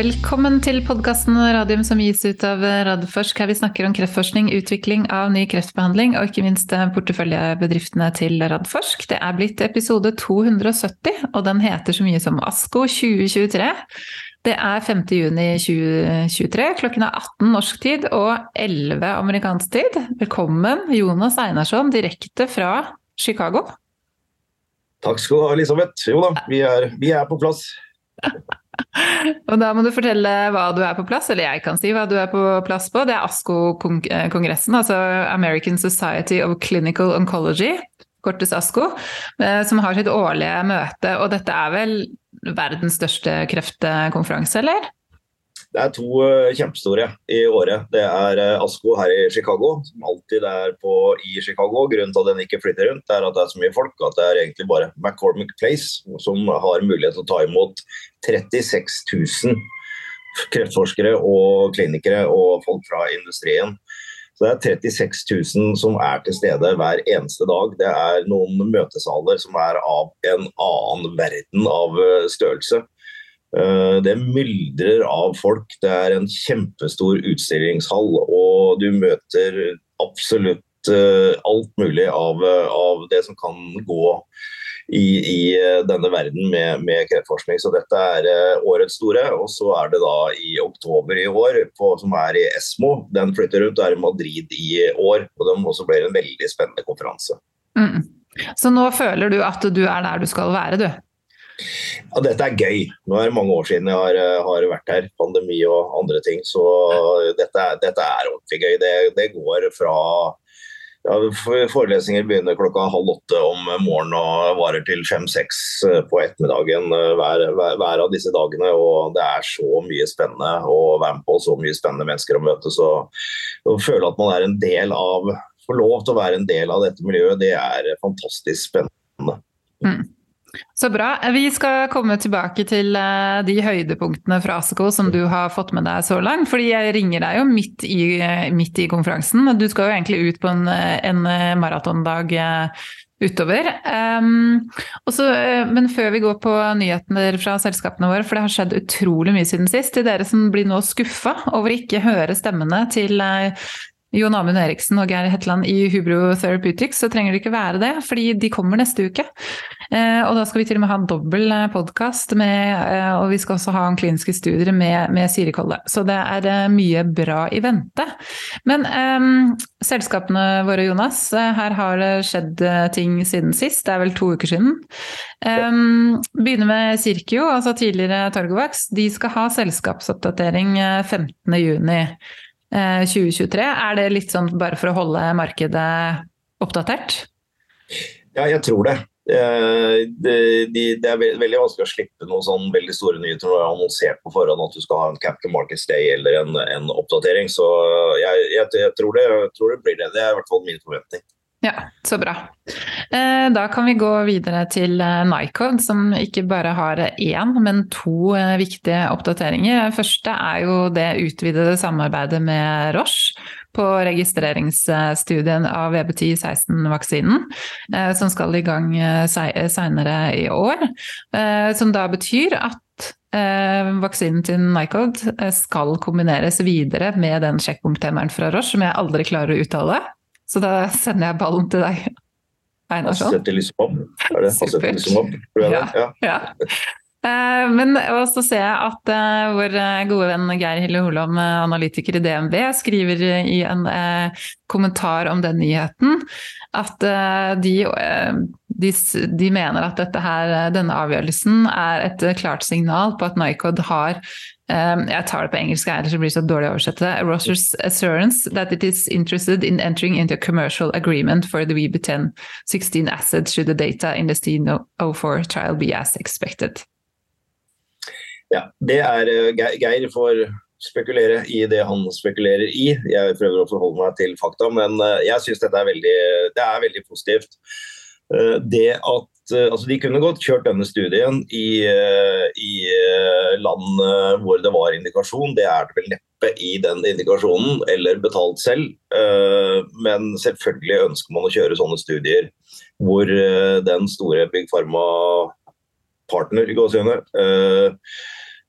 Velkommen til podkasten Radium som gis ut av Radforsk, her vi snakker om kreftforskning, utvikling av ny kreftbehandling og ikke minst porteføljebedriftene til Radforsk. Det er blitt episode 270, og den heter så mye som ASKO 2023. Det er 5. juni 2023, klokken er 18 norsk tid og 11 amerikansk tid. Velkommen, Jonas Einarsson, direkte fra Chicago. Takk skal du ha, Elisabeth. Jo da, vi er, vi er på plass. Og da må du fortelle hva du er på plass, eller jeg kan si hva du er på plass på. Det er ASKO-kongressen, altså American Society of Clinical Oncology, kortes ASKO, eh, som har sitt årlige møte. Og dette er vel verdens største kreftkonferanse, eller? Det er to uh, kjempestore i året. Det er uh, ASKO her i Chicago, som alltid er på i Chicago. Grunnen til at den ikke flytter rundt, er at det er så mye folk at det er egentlig bare McCormick Place som har mulighet til å ta imot 36 000 kreftforskere og klinikere og folk fra industrien. Så Det er 36 000 som er til stede hver eneste dag. Det er noen møtesaler som er av en annen verden av eh, størrelse. Eh, det myldrer av folk. Det er en kjempestor utstillingshall, og du møter absolutt eh, alt mulig av, av det som kan gå i, i denne verden med, med, kreftforskning. Så dette er eh, årets store. Og så er det da i oktober i år, på, som er i Esmo. Den flytter rundt, er i Madrid i år. Og den også blir en veldig spennende konferanse. Mm. Så nå føler du at du er der du skal være, du? Ja, dette er gøy. Nå er det mange år siden jeg har, eh, har vært her. Pandemi og andre ting. Så dette, dette er ordentlig gøy. Det, det går fra ja, Forelesninger begynner klokka halv åtte om morgenen og varer til fem-seks eh, på ettermiddagen eh, hver, hver, hver, av disse dagene. og Det er så mye spennende å være med på, så mye spennende mennesker å møte. så Å føle at man er en del av, får lov til å være en del av dette miljøet, det er fantastisk spennende. Mm. Så bra. Vi skal komme tilbake til eh, de høydepunktene fra ASKO som du har fått med deg så langt. fordi jeg ringer deg jo midt i, midt i konferansen. Du skal jo egentlig ut på en, en maratondag eh, utover. Um, også, men før vi går på nyheter fra selskapene våre, for det har skjedd utrolig mye siden sist. Til dere som blir nå skuffa over ikke høre stemmene til Jon Amund Eriksen og Geir Hetland i Hubro Therapeutics, så trenger det ikke være det, fordi de kommer neste uke. Eh, og da skal vi til og med ha en dobbel eh, podkast, eh, og vi skal også ha en kliniske studier med, med Siri Kolle. Så det er mye bra i vente. Men um, selskapene våre, Jonas, her har det skjedd ting siden sist. Det er vel to uker siden. begynner med Sirkio, altså tidligere Torgovax. De skal ha selskapsoppdatering 15.6. 2023. Eh, er det litt sånn bare for å holde markedet oppdatert? Ja, jeg tror det. Eh, det, de, det er veldig vanskelig å slippe noen sånn veldig store nyheter når du har annonsert på forhånd at du skal ha en Capital Markets Day eller en, en oppdatering. Så jeg, jeg, jeg, tror det, jeg, tror det, blir det. Det er i hvert fall min forventning. Ja, så bra. Eh, da kan vi gå videre til eh, Nycode, som ikke bare har én, men to eh, viktige oppdateringer. Den første er jo det utvidede samarbeidet med Roche på registreringsstudien av VBT16-vaksinen, som skal i gang seinere i år. Som da betyr at vaksinen til Nycode skal kombineres videre med den sjekkpunkthemmeren fra Roche, som jeg aldri klarer å uttale. Så da sender jeg ballen til deg. Einarsson. Asetilizumab, er det jeg Ja. ja. ja. Uh, men så ser jeg at uh, vår eh, gode venn Geir Hille Holom, analytiker i DNB, skriver i en kommentar om den nyheten at de, de, de, mener at her, denne avgjørelsen er et klart signal på at Nycod har jeg tar det på engelsk, ellers blir det så dårlig å oversette. Rosser's assurance that it is interested in entering into a commercial agreement for the VB1016 asset should the data in the STIN04 trial be as expected. Ja, det er uh, Geir får spekulere i det han spekulerer i. Jeg prøver å forholde meg til fakta, men uh, jeg syns dette er veldig, det er veldig positivt. Uh, det at Eh, altså De kunne godt kjørt denne studien i, eh, i, eh, land hvor det var indikasjon. Det er det vel neppe i den indikasjonen, eller betalt selv. Men selvfølgelig ønsker man å kjøre sånne studier hvor den store Big Pharma-partner i gåsehudene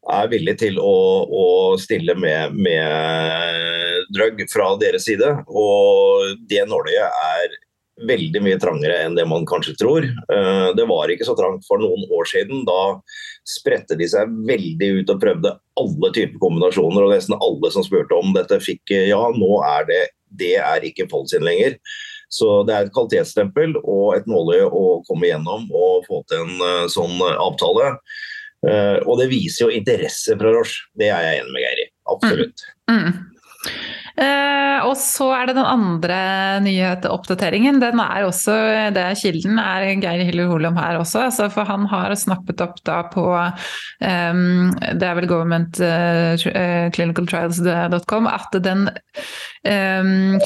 er villig til å, å stille med, med, drug fra deres side. Og det nåløyet er veldig mye trangere enn det man kanskje tror. Eh, det var ikke så trangt for noen år siden. Da spredte de seg veldig ut og prøvde alle typer kombinasjoner. Og nesten alle som spurte om dette, fikk ja. Nå er det det er ikke Polsin lenger. Så det er et kvalitetsstempel og et nåløye å komme igjennom og få til en uh, sånn avtale. Uh, og det viser jo interesse fra Roche. Det er jeg enig med Geir i. Absolutt. Mm. Mm. Eh, og så er det den andre nyhetsoppdateringen. Den er også, det er kilden er Geir Hiller Holom her også. Altså for han har snappet opp da på um, det er vel governmentclinicaltrials.com uh, at den, um,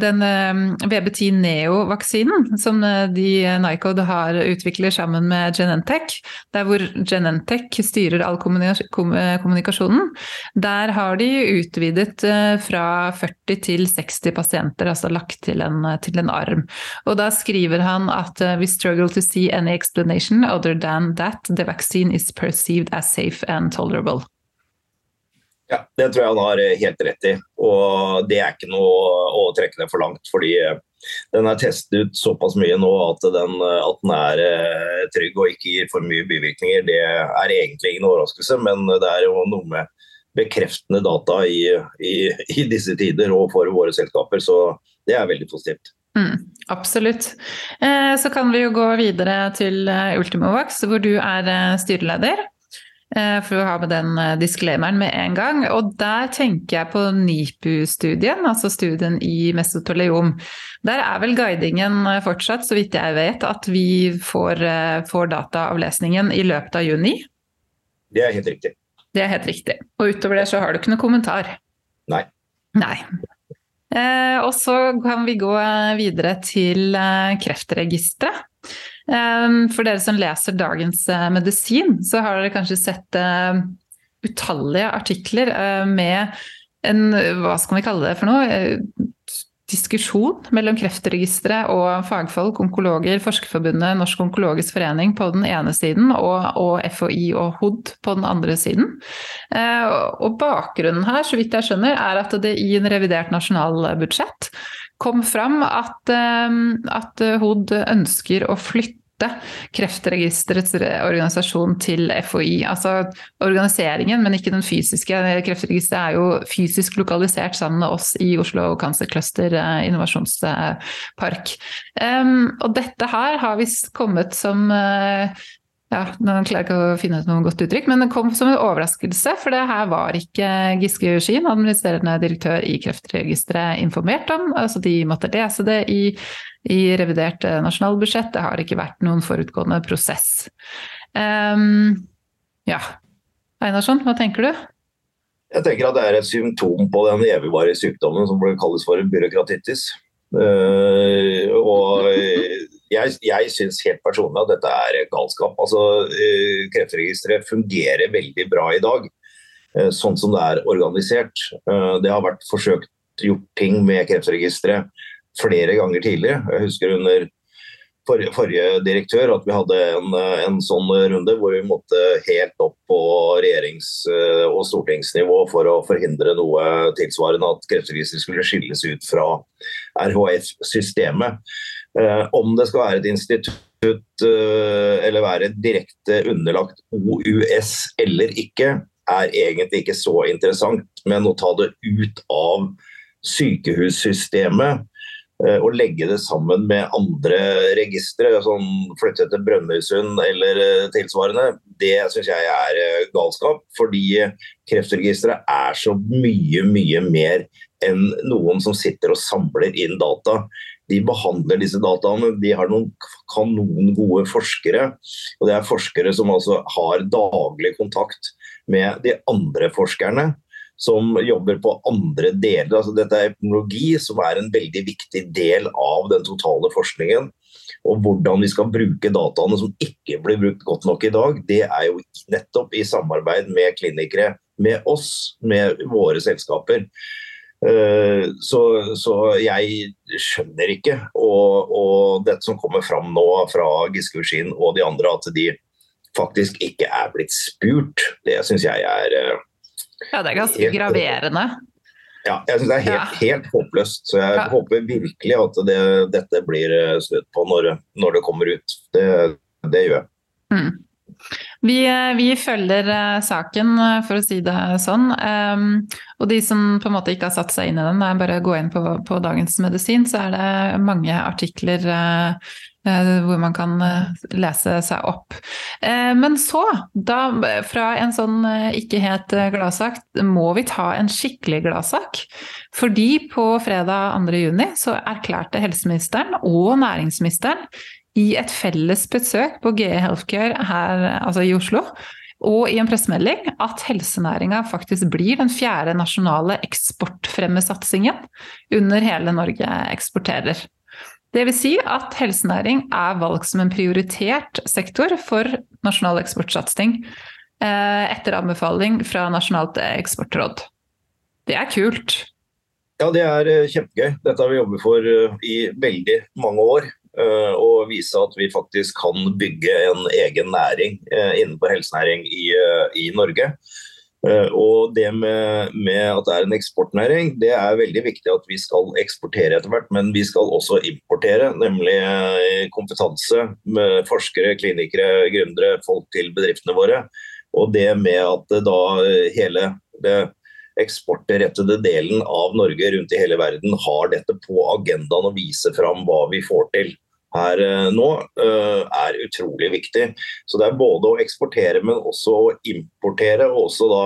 den um, VB10 Neo-vaksinen som de Nycod har utvikler sammen med Genentech, der hvor Genentech styrer all kommunikasjonen, der har de utvidet uh, fra 40 til 60 pasienter, altså lagt til en, til en arm. Og da skriver han at uh, we struggle to see any explanation other than that the vaccine is perceived as safe and tolerable. Ja, det tror jeg han har eh, helt rett i. Og det er ikke noe å trekke det for langt. fordi eh, den er testet ut såpass mye nå at den, at den er trygg og ikke gir for mye bivirkninger. Det er egentlig ingen overraskelse, men det er jo noe med bekreftende data i, i, i, disse tider og for våre selskaper. Så det er veldig positivt. Mm, absolutt. Eh, så kan vi jo gå videre til eh, Ultimovax, hvor du er eh, styreleder. Eh, for å ha med den disklemeren med en gang. Og der tenker jeg på NIPU-studien, altså studien i mesoteleom. Der er vel guidingen fortsatt, så vidt jeg vet, at vi får, får dataavlesningen i løpet av juni? Det er helt riktig. Det er helt riktig. Og utover det så har du ikke noen kommentar? Nei. Nei. Eh, og så kan vi gå videre til eh, Kreftregisteret. Eh, for dere som leser Dagens eh, Medisin, så har dere kanskje sett eh, utallige artikler eh, med en, hva skal vi kalle det for noe, diskusjon mellom Kreftregisteret og fagfolk, onkologer, Forskerforbundet, Norsk onkologisk forening på den ene siden og, og FHI og HOD på den andre siden. Eh, og bakgrunnen her, så vidt jeg skjønner, er at det i en revidert nasjonalbudsjett kom fram at, eh, at HOD ønsker å flytte Kreftregisterets organisasjon til FHI. Altså organiseringen, men ikke den fysiske. Kreftregisteret er jo fysisk lokalisert sammen med oss i Oslo Cancer Cluster eh, innovasjonspark. Um, og dette her har visst kommet som uh, ja, nå klarer jeg ikke å finne ut noe godt uttrykk, men det kom som en overraskelse. For det her var ikke Giske Skien, administrerende direktør i Kreftregisteret, informert om. Altså de måtte lese det i, i revidert eh, nasjonalbudsjett. Det har ikke vært noen forutgående prosess. Um, ja. Einarsson, hva tenker du? Jeg tenker at det er et symptom på den evigvarige sykdommen som kalles for byråkratittis. Uh, og jeg, jeg syns helt personlig at dette er galskap. Altså, uh, Kreftregisteret fungerer veldig bra i dag, uh, sånn som det er organisert. Uh, det har vært forsøkt gjort ting med Kreftregisteret flere ganger tidligere. Jeg husker under forrige direktør at vi hadde en, en, sånn runde hvor vi måtte helt opp på regjerings- og stortingsnivå for å forhindre noe tilsvarende at Kreftregisteret skulle skilles ut fra RHF-systemet. Eh, om det skal være et institutt eh, eller være direkte underlagt OUS eller ikke, er egentlig ikke så interessant. Men å ta det ut av sykehussystemet eh, og legge det sammen med andre registre, sånn flytte til Brønnøysund eller tilsvarende, det syns jeg er galskap. Fordi Kreftregisteret er så mye, mye mer enn noen som sitter og samler inn data de behandler disse dataene. De har noen kanon gode forskere. Og det er forskere som altså har daglig kontakt med de andre forskerne som jobber på andre deler. Altså, dette er epidemiologi, som er en veldig viktig del av den totale forskningen. Og hvordan vi skal bruke dataene som ikke blir brukt godt nok i dag, det er jo nettopp i samarbeid med klinikere, med oss, med våre selskaper. Eh, så, så, jeg skjønner ikke, og, og, dette som kommer fram nå fra Giske Uskin og de andre, at de faktisk ikke er blitt spurt. Det syns jeg er Ja, det er ganske graverende. Ja, jeg syns det er helt, ja. helt, håpløst. Så jeg ja. håper virkelig at det, dette blir snudd på når, når, det kommer ut. Det, det gjør jeg. Mm. Vi, vi, følger uh, saken, for å si det sånn. Um, og de som på en måte ikke har satt seg inn i den, er bare å gå inn på, på Dagens Medisin, så er det mange artikler hvor man kan lese seg opp. Men så, da, fra en sånn ikke helt gladsak, må vi ta en skikkelig gladsak. Fordi på fredag 2.6 så erklærte helseministeren og næringsministeren i et felles besøk på GE Healthcare her altså i Oslo og i en pressemelding at helsenæringa faktisk blir den fjerde nasjonale eksportfremmesatsingen under hele Norge eksporterer. Vil si at helsenæring er valgt som en prioritert sektor for nasjonal eksportsatsing eh, etter anbefaling fra Nasjonalt eksportråd. Det er kult. Ja, det er eh, kjempegøy. Dette har vi jobbet for eh, i veldig mange år. Eh, og vise at vi faktisk kan bygge en egen næring eh, innenfor helsenæring i, eh, i Norge. Og det med, med, at det er en eksportnæring, det er veldig viktig at vi skal eksportere etter hvert. Men vi skal også importere, nemlig kompetanse med forskere, klinikere, gründere, folk til bedriftene våre. Og det med at da hele det eksportrettede delen av Norge rundt i hele verden har dette på agendaen og viser fram hva vi får til her eh, nå, eh, er utrolig viktig. Så det er både å eksportere, men også å importere. Og også da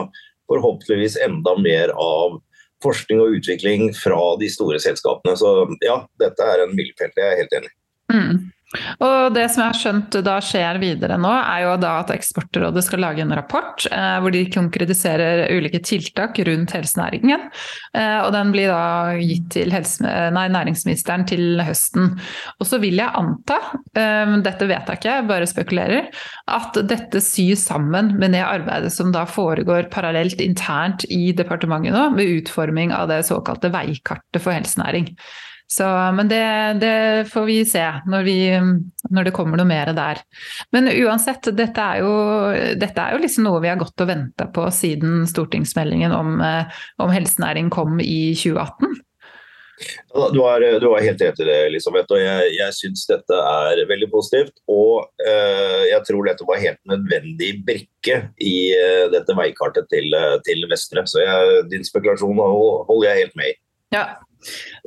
forhåpentligvis enda mer av forskning og utvikling fra de store selskapene. Så ja, dette er en milepæl. Jeg er helt enig. Mm. Og det som jeg har skjønt da skjer videre nå, er jo da at Eksportrådet skal lage en rapport eh, hvor de konkretiserer ulike tiltak rundt helsenæringen. Eh, og den blir da gitt til helse, nei, næringsministeren til høsten. Og så vil jeg anta, eh, dette vet jeg ikke, bare spekulerer, at dette sys sammen med det arbeidet som da foregår parallelt internt i departementet nå, med utforming av det såkalte veikartet for helsenæring. Så, men det, det, får vi se når, vi, når, det kommer noe mer der. Men uansett, dette er jo, dette er jo liksom noe vi har gått og venta på siden stortingsmeldingen om, eh, om helsenæring kom i 2018. Du har, du har, helt rett i det, Elisabeth. og Jeg, jeg syns dette er veldig positivt. Og eh, jeg tror dette var helt nødvendig brikke i eh, dette veikartet til, eh, til Vestre. Så jeg, din spekulasjon holder jeg helt med i. Ja,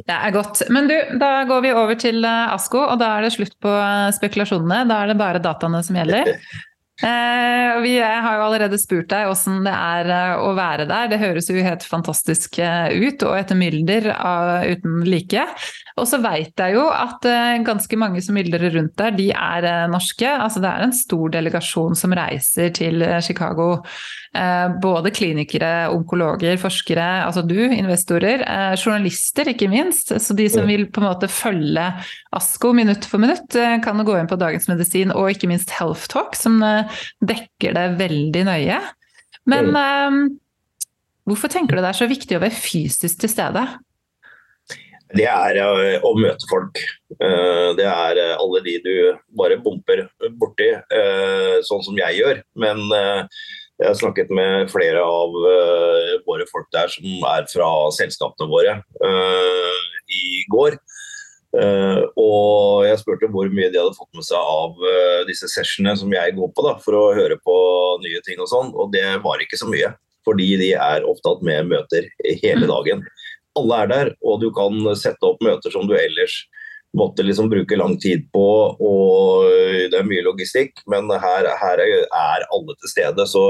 det er godt. Men du, da går vi over til eh, Asko, og da er det slutt på eh, spekulasjonene. Da er det bare dataene som gjelder. Eh, vi har jo allerede spurt deg hvordan det er eh, å være der. Det høres jo helt fantastisk ut, og et mylder av, uten like. Og så veit jeg jo at ganske mange som myldrer rundt der, de er norske. Altså det er en stor delegasjon som reiser til Chicago Eh, både klinikere, onkologer, forskere, altså du, investorer, eh, journalister ikke minst. Så de som vil på en måte følge ASKO minutt for minutt, eh, kan gå inn på Dagens Medisin og ikke minst Health Talk, som dekker det veldig nøye. Men hvorfor tenker du det er så viktig å være fysisk til stede? Det er å møte folk. Det er alle de du bare bumper borti, sånn som jeg gjør. Men jeg har snakket med flere av uh, våre folk der som er fra selskapene våre uh, i går. Uh, og jeg spurte hvor mye de hadde fått med seg av disse sessionene som jeg går på, da, for å høre på nye ting og sånn. Og det var ikke så mye, fordi de er opptatt med møter hele mm. dagen. Alle er der, og du kan sette opp møter som du ellers måtte liksom bruke lang tid på, og det er mye logistikk. Men her, her er alle til stede, så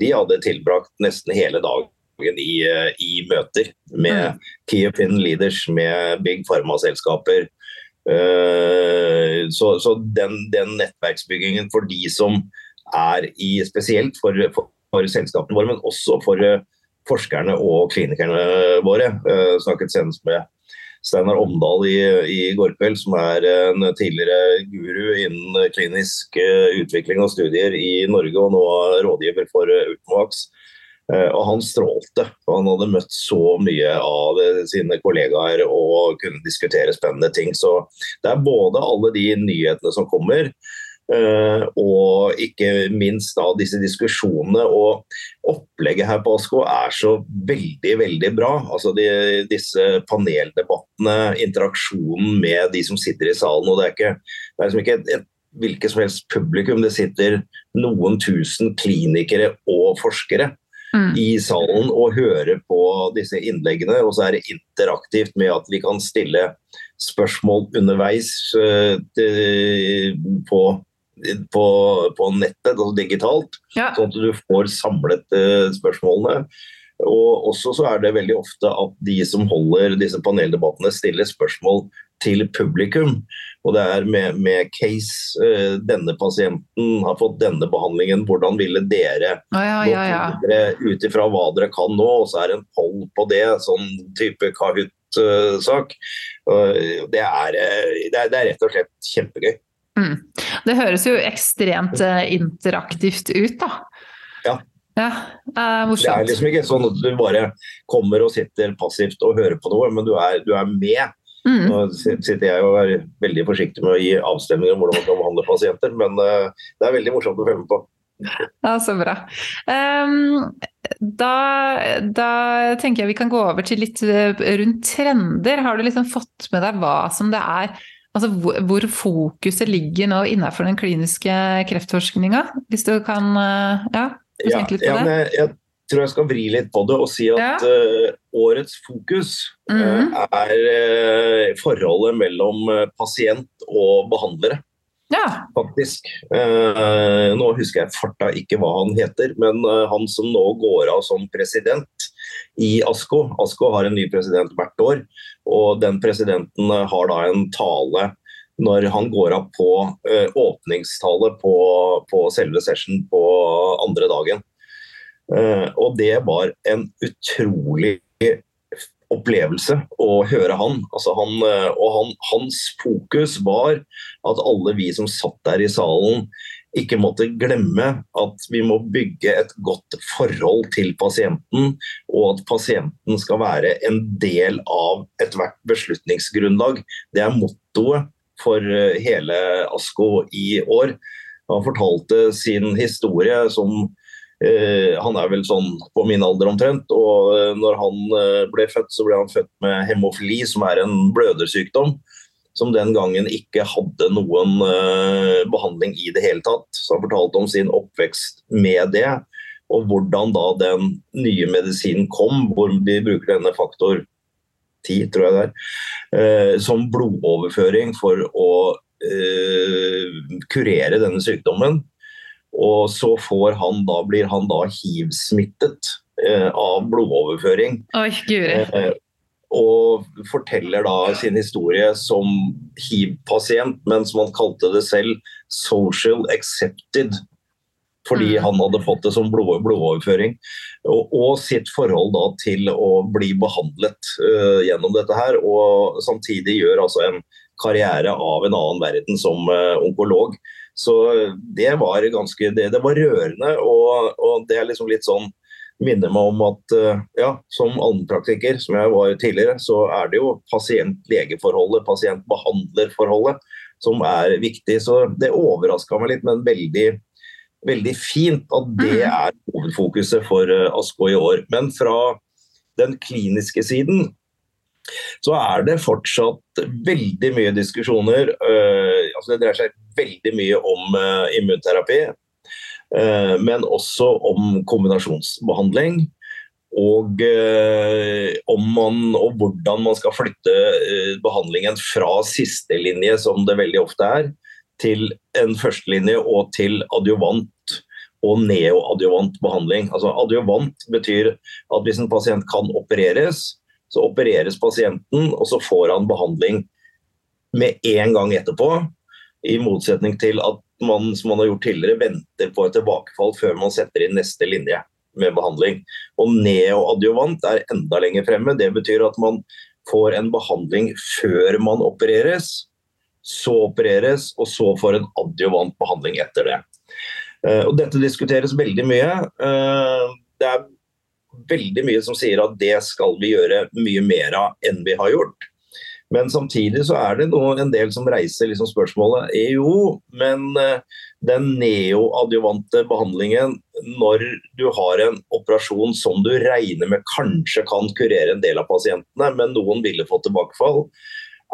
de hadde tilbrakt nesten hele dagen i, i møter med mm. key opinion leaders, med big pharma-selskaper. Uh, så, så den, den, nettverksbyggingen for de som er i Spesielt for, for, for selskapene våre, men også for uh, forskerne og klinikerne våre. Uh, snakket senest med Steinar Omdal i, i går kveld, som er en tidligere guru innen klinisk eh, utvikling og studier i Norge, og nå rådgiver for eh, Ultimovax. Eh, og han strålte. Han hadde møtt så mye av sine kollegaer og kunne diskutere spennende ting. Så det er både alle de nyhetene som kommer, og ikke minst da disse diskusjonene og opplegget her på Asko er så veldig, veldig bra. Altså de, disse paneldebattene, interaksjonen med de som sitter i salen. og Det er, ikke, det er liksom ikke et, et hvilket som helst publikum. Det sitter noen tusen klinikere og forskere mm. i salen og høre på disse innleggene. Og så er det interaktivt med at vi kan stille spørsmål underveis uh, på, på, på, nettet, altså digitalt. Ja. Sånn at du får samlet uh, spørsmålene. Og også så er det veldig ofte at de som holder disse paneldebattene, stiller spørsmål til publikum. Og det er med, med case uh, Denne pasienten har fått denne behandlingen, hvordan ville dere ah, ja, ja, ja. ut ifra hva dere kan nå? Og så er det en poll på det, sånn type Kahoot-sak. Uh, det, er, uh, det, er, det er rett og slett kjempegøy. Mm. Det høres jo ekstremt eh, interaktivt ut, da. Ja. Ja, det er liksom ikke sånn at du bare kommer og sitter passivt og hører på noe, men du er, du er med. Mm. Nå sitter jeg og er veldig forsiktig med å gi avstemninger om hvordan man kan behandle pasienter, men uh, det er veldig morsomt å følge med på. Ja, Så bra. Um, da, da, tenker jeg vi kan gå over til litt eh, rundt trender. Har du liksom fått med deg hva som det er Altså hvor, hvor fokuset ligger nå innenfor den kliniske kreftforskninga? Hvis du kan uh, ja, tenke litt på det? Ja, jeg, tror jeg skal vri litt på det og si at uh, årets fokus mm -hmm. uh, er uh, forholdet mellom pasient og behandlere. Ja. Faktisk. nå husker jeg farta ikke hva han heter, men han som nå går av som president i ASKO. ASKO har en ny president hvert år, og den presidenten har da en tale når han går av på åpningstale på, på selve session på andre dagen. Eh, og det var en utrolig opplevelse å høre han. Altså han eh, og han, hans fokus var at alle vi som satt der i salen, ikke måtte glemme at vi må bygge et godt forhold til pasienten, og at pasienten skal være en del av ethvert beslutningsgrunnlag. Det er mottoet for eh, hele ASKO i år. Han fortalte sin historie som Eh, han er vel sånn på min alder omtrent. Og eh, når han ble født, så ble han født med hemofili, som er en blødersykdom. Som den gangen ikke hadde noen behandling i det hele tatt. Så han fortalte om sin oppvekst med det. Og hvordan da den nye medisinen kom, hvor de bruker denne faktor 10, tror jeg det er, som blodoverføring for å kurere denne sykdommen. Og så han da, blir han da hiv-smittet av blodoverføring. Oi, eh, og forteller da sin historie som hiv-pasient, men som han kalte det selv, 'social accepted'. Fordi mm. han hadde fått det som blod, blodoverføring. Og, og, sitt forhold da til å bli behandlet uh, gjennom dette her. Og samtidig gjør altså en karriere av en annen verden som uh, onkolog. Så det var ganske Det, det var rørende, og, og, det er liksom litt sånn minner meg om at eh, ja, som allmennpraktiker, som jeg var tidligere, så er det jo pasient-legeforholdet, pasient-behandler-forholdet som er viktig. Så det overraska meg litt, men veldig, veldig fint at det mm. er hovedfokuset for eh, Asko i år. Men fra den kliniske siden så er det fortsatt veldig mye diskusjoner. Uh, altså det dreier seg veldig mye om uh, immunterapi, men også om kombinasjonsbehandling. Og om man og hvordan man skal flytte behandlingen fra sistelinje, som det veldig ofte er, til en førstelinje og til adjuvant og neoadjuvant behandling. Altså Adjuvant betyr at hvis en pasient kan opereres, så opereres pasienten, og så får han behandling med en gang etterpå. I motsetning til at man som man har gjort tidligere, venter på et tilbakefall før man setter inn neste linje med behandling. Og neoadjuvant er enda lenger fremme. Det betyr at man får en behandling før man opereres, så opereres, og så får en adjuvant behandling etter det. Eh, og dette diskuteres veldig mye. Eh, det er veldig mye som sier at det skal vi gjøre mye mer av enn vi har gjort. Men samtidig så er det noe, en del som reiser liksom spørsmålet jo, men uh, den neoadjuvante behandlingen når du har en operasjon som du regner med kanskje kan kurere en del av pasientene, men noen ville fått tilbakefall,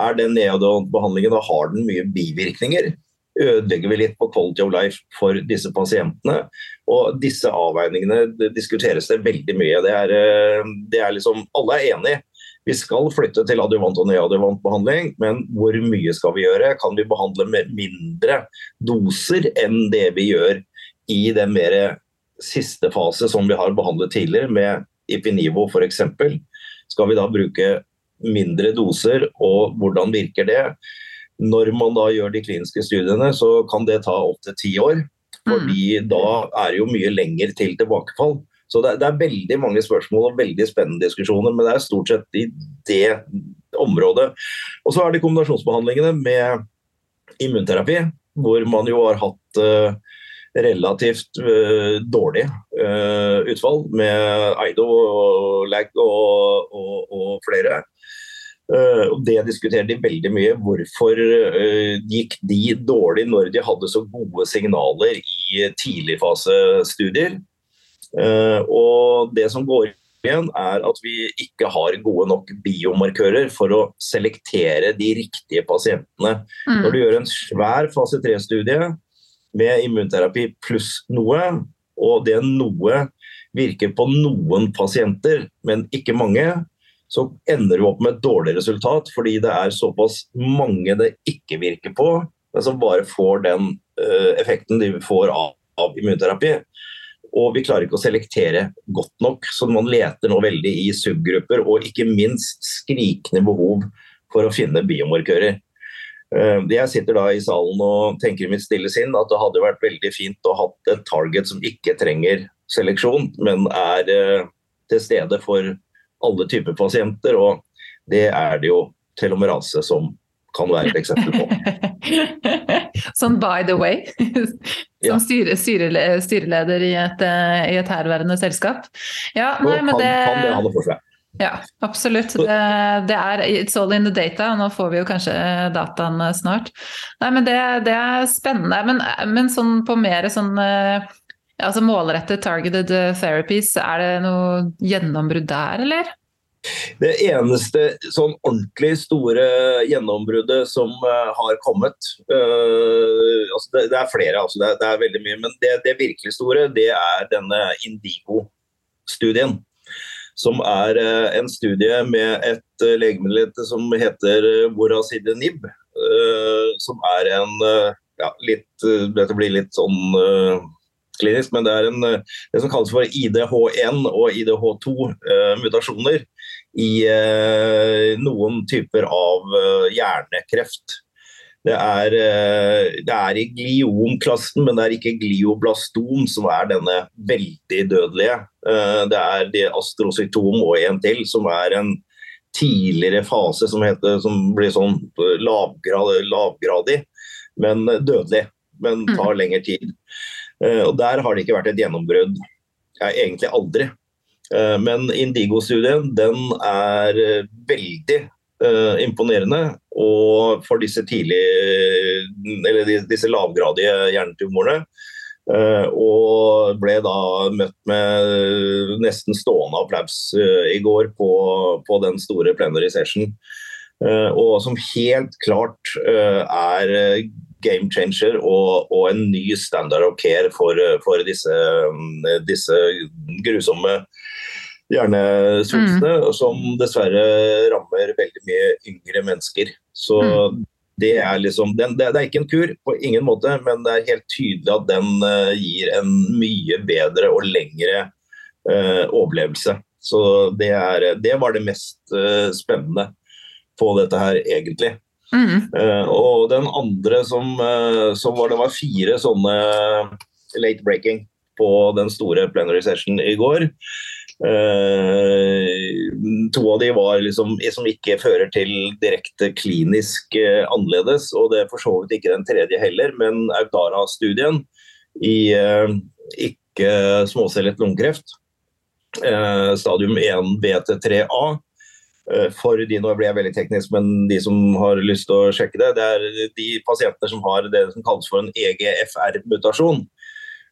er den neoadjuvante behandlingen og har den mye bivirkninger ødelegger vi litt på quality of life for disse pasientene. Og disse avveiningene diskuteres det veldig mye. Det er, eh, det er liksom, alle er enige. Vi skal flytte til adjuvant og neadjuvant behandling, men hvor mye skal vi gjøre? Kan vi behandle med mindre doser enn det vi gjør i den mer siste fase som vi har behandlet tidligere, med Ipinivo f.eks.? Skal vi da bruke mindre doser, og hvordan virker det? Når man da gjør de kliniske studiene, så kan det ta opptil ti år. Fordi mm. da er det jo mye lenger til tilbakefall. Så det, det, er veldig mange spørsmål og veldig spennende diskusjoner, men det er stort sett i det området. Og så er det kombinasjonsbehandlingene med immunterapi, hvor man jo har hatt uh, relativt uh, dårlig uh, utfall med Eido og Lag og, og, og flere. Uh, Det diskuterer de veldig mye. Hvorfor uh, gikk de dårlig når de hadde så gode signaler i tidligfasestudier? Uh, og det som går igjen, er at vi ikke har gode nok biomarkører for å selektere de riktige pasientene. Mm. Når du gjør en svær fase 3-studie med immunterapi pluss noe, og det noe virker på noen pasienter, men ikke mange, så ender du opp med et dårlig resultat fordi det er såpass mange det ikke virker på, men som bare får den uh, effekten de får av, av, immunterapi. Og vi klarer ikke å selektere godt nok, så man leter nå veldig i subgrupper og ikke minst skrikende behov for å finne biomarkører. Uh, jeg sitter da i salen og tenker i mitt stille sinn at det hadde vært veldig fint å ha et target som ikke trenger seleksjon, men er uh, til stede for alle typer pasienter, og det er det jo telomerase som kan være et eksempel på. sånn by the way, som styre, styre, styreleder i et, eh, i et herværende selskap. Ja, nei, men det, kan det ha det for seg. Ja, absolutt. Det, det, er It's all in the data, og nå får vi jo kanskje dataen snart. Nei, men det, det er spennende. Men, men sånn på mer sånn eh, altså målrettet targeted eh, therapies, er det noe gjennombrudd der, eller? Det eneste sånn ordentlig store gjennombruddet som uh, har kommet uh, altså det, det, er flere, altså det, det, er veldig mye. Men det, det virkelig store det er denne Indigo-studien. Som er uh, en studie med et legemiddel som heter Vorasidenib. som er en ja, litt Dette blir litt sånn klinisk, men det er en, det som kalles for IDH1 og IDH2-mutasjoner eh, i eh, noen typer av hjernekreft. Det er, det er, i gliomklassen, men det er ikke glioblastom som er denne veldig dødelige. Det er det astrocytom og en til, som er en tidligere fase som, heter, som blir sånn lavgrad, lavgradig, men dødelig. Men tar mm. lengre tid. Eh, og Der har det ikke vært et gjennombrudd. Egentlig aldri. Eh, men Indigo-studien den er eh, veldig imponerende. Og for disse tidlige, eller disse lavgradige hjernetumorene. og ble da møtt med nesten stående applaus i går på, på den store plenary session. og som helt klart er game changer og, og, en ny standard of care for, for disse, disse, grusomme hjernesvulstene, mm. som dessverre rammer veldig mye yngre mennesker. Så mm. det, er liksom, den, det, det, er ikke en kur på ingen måte, men det er helt tydelig at den uh, gir en mye bedre og lengre uh, overlevelse. Så det, er, det, var det mest uh, spennende på dette her, egentlig. Mm. Og den andre som, som, var Det var fire sånne late breaking på den store plenary session i går. Uh, to av de var liksom, som ikke fører til direkte klinisk annerledes, og det er for så vidt ikke den tredje heller, men Audara-studien i ikke småcellet lungekreft, stadium 1 BT3A, for de, nå blir jeg veldig teknisk, men de som har lyst til å sjekke det, det er de pasientene som har det som kalles for en EGFR-mutasjon.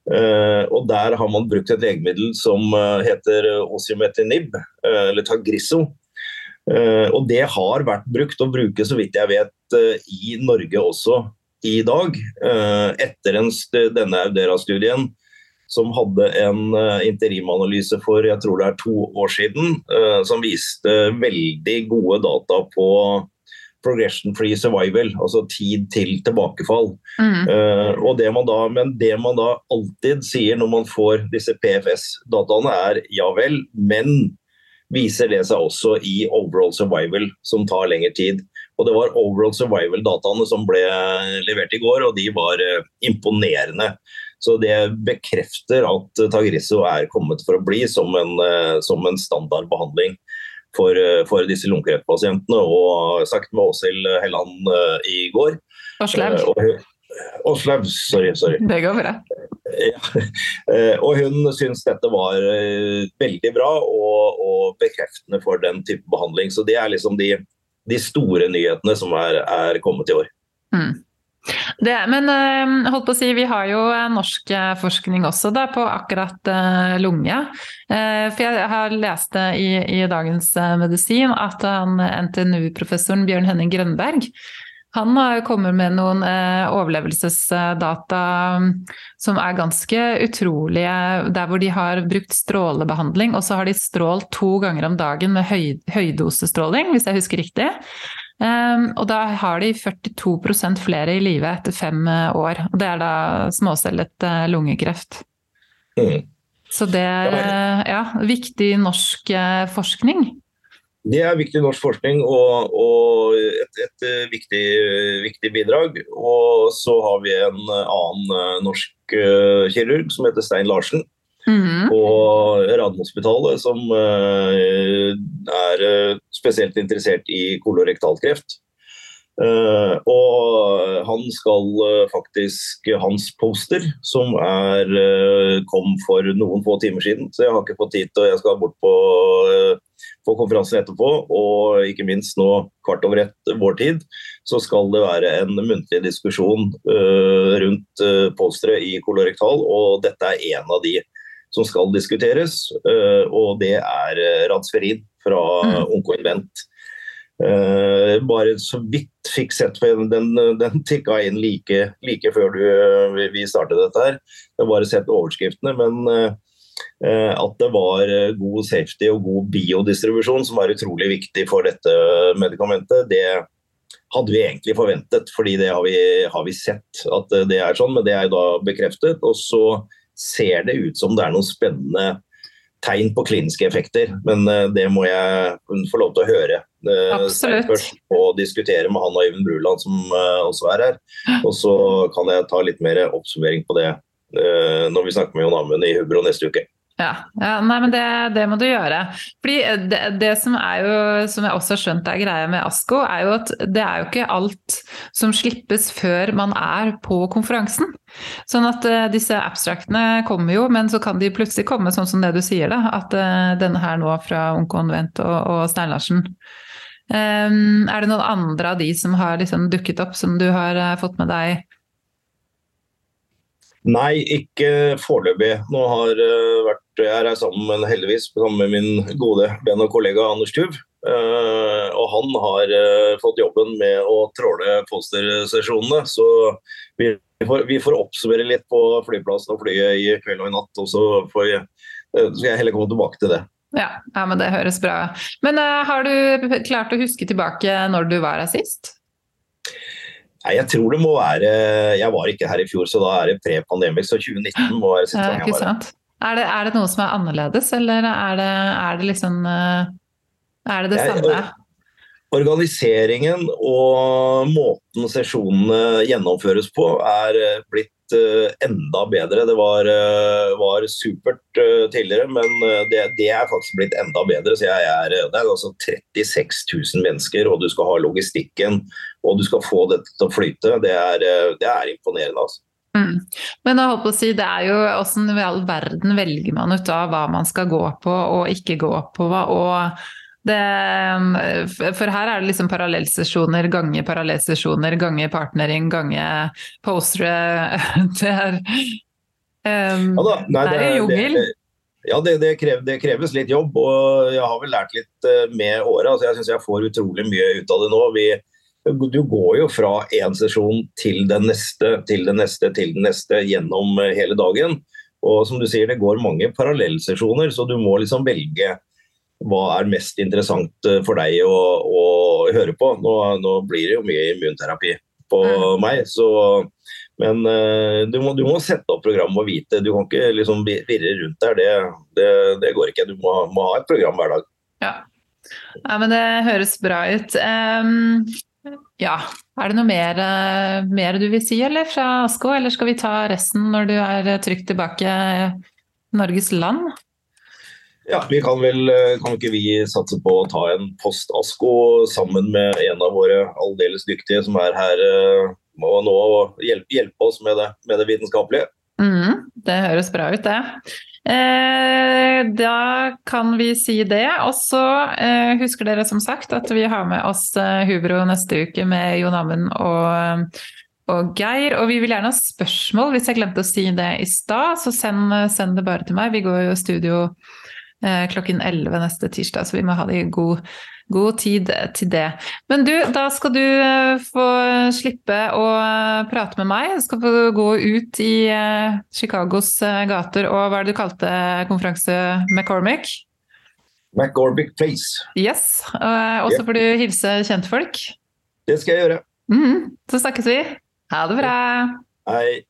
Og Der har man brukt et legemiddel som heter osimetinib, eller Tagrisso. og Det har vært brukt og brukes, så vidt jeg vet, i Norge også i dag. etter denne Audera-studien som hadde en interimanalyse for jeg tror det er to år siden, som viste veldig gode data på progression free survival, altså tid til tilbakefall. Mm. Uh, og det da, men det man da alltid sier når man får disse PFS-dataene, er ja vel, men viser det seg også i overall survival, som tar lengre tid. Og Det var overall survival-dataene som ble levert i går, og de var imponerende. Så det bekrefter at Tagrisso er kommet for å bli som en, uh, som en standardbehandling for, eh, for, disse lungekreftpasientene. Og sagt med Åshild Helland eh, i går. Åslaug. Åslaug, sorry. sorry. Det går bra. Ja. Og hun syns dette var veldig bra og, og, bekreftende for den type behandling. Så det er liksom de, de store nyhetene som er, er kommet i år. Mm. Det, men eh, holdt på å si, vi har jo norsk eh, forskning også da, på akkurat lunge. For jeg har lest i, i Dagens Medisin at NTNU-professoren Bjørn Henning Grønberg han kommer med noen eh, overlevelsesdata som er ganske utrolige, der hvor de har brukt strålebehandling, og så har de strålt to ganger om dagen med høy, høydosestråling, hvis jeg husker riktig. Um, og da har de 42% flere i live etter fem uh, år. Og det er da småcellet uh, lungekreft. Mm. Så det er ja, viktig norsk forskning. Det er viktig norsk forskning og, og et, et viktig, viktig, bidrag. Og så har vi en annen norsk kirurg som heter Stein Larsen Mm. på Radiumhospitalet, som eh, er eh, spesielt interessert i kolorektalkreft. Uh, og han skal uh, faktisk Hans poster, som er, uh, kom for noen få timer siden, så jeg har ikke fått tid til Jeg skal bort på, på konferansen etterpå, og ikke minst nå kvart over ett vår tid, så skal det være en muntlig diskusjon rundt posteret i kolorektal, og dette er en av de som skal diskuteres, eh, og det er eh, Radsferin fra mm. Onkoinvent. Uh, bare så vidt fikk sett for den, den tikka inn like, like før du, vi startet dette her. Jeg har bare sett overskriftene, men uh, at det var god safety og god biodistribusjon som var utrolig viktig for dette medikamentet, det hadde vi egentlig forventet, fordi det har vi, har vi sett at det er sånn, men det er da bekreftet. Og så ser det ut som det er noen spennende tegn på kliniske effekter. Men uh, det må jeg få lov til å høre Absolutt. først og diskutere med han og Øyvind Bruland som uh, også er her. Og så kan jeg ta litt mer oppsummering på det når vi snakker med Jon Amund i Hubro neste uke. Ja, ja, nei, men det, det, må du gjøre. Fordi det, det, som jo, som jeg også har skjønt er greia med ASKO, er jo at det er jo ikke alt som slippes før man er på konferansen. Sånn at uh, disse abstraktene kommer jo, men så kan de plutselig komme sånn som det du sier, da. At uh, denne her nå fra Onkonvent og, og Stein Larsen. Um, er det noen andre av de som har liksom dukket opp, som du har uh, fått med deg? Nei, ikke foreløpig. Nå har uh, vært jeg er sammen med, heldigvis sammen med min gode venn og kollega Anders Tuv. Uh, og han har uh, fått jobben med å tråle postersesjonene. Så vi får, vi får, oppsummere litt på flyplassen og flyet i kveld og i natt. Og så jeg, uh, skal jeg heller komme tilbake til det. Ja, ja men det høres bra Men har du klart å huske tilbake når du var her sist? Nei, Jeg tror det må være Jeg var ikke her i fjor, så da er det pre-pandemisk. Så 2019 må være siste gang jeg var her. Er det, er det, noe som er annerledes, eller er det, er det liksom eh, Er det det samme? Organiseringen og måten sesjonene gjennomføres på er eh, blitt eh, enda bedre. Det var, var supert tidligere, men det, det, er faktisk blitt enda bedre. Så er, det er altså 36 000 mennesker, og du skal ha logistikken og du skal få dette til å flyte. Det er, det er imponerende. altså. Mm. Men jeg håper å si, det er jo hvordan i all verden velger man ut av hva man skal gå på og ikke gå på, og Det, for her er det liksom parallellsesjoner gange parallellsesjoner gange partnering gange postere. Det er, um, ja da, nei, det, er jungel. Ja, det, det, krev, det, kreves litt jobb, og jeg har vel lært litt uh, med åra. Altså, jeg syns jeg får utrolig mye ut av det nå. Vi, du går jo fra én sesjon til den neste, til den neste, til den neste gjennom uh, hele dagen. Og som du sier, det går mange parallellsesjoner, så du må liksom velge hva er mest interessant uh, for deg å, å høre på. Nå, nå, blir det jo mye immunterapi på mm. meg, så men uh, du, må, du, må, sette opp programmet og vite. Du kan ikke liksom virre rundt der. Det, det, det går ikke. Du må, må, ha et program hver dag. Ja. ja men det høres bra ut. Um, ja, er det noe mer, uh, mer, du vil si eller fra Asko, eller skal vi ta resten når du er trygt tilbake i Norges land? Ja, vi kan vel eh, Kan ikke vi satse på å ta en post-Asko sammen med en av våre aldeles dyktige som er her må nå hjelpe, hjelpe oss med det, med det vitenskapelige. Mm, det høres bra ut, det. Eh, da kan vi si det. Og så eh, husker dere som sagt at vi har med oss eh, Hubro neste uke med Jon Amund og, og, Geir. Og vi vil gjerne ha spørsmål. Hvis jeg glemte å si det i stad, så send, send, det bare til meg. Vi går jo studio eh, klokken 11 neste tirsdag, så vi må ha det i god God tid til det. Men du, da skal du eh, få slippe å eh, prate med meg. Du skal få gå ut i eh, Chicagos gater og hva er det du kalte konferanse McCormick? McCormick Place. Yes. Og så får du hilse kjentfolk. Det skal jeg gjøre. Mm, så snakkes vi. Ha det bra. Hei.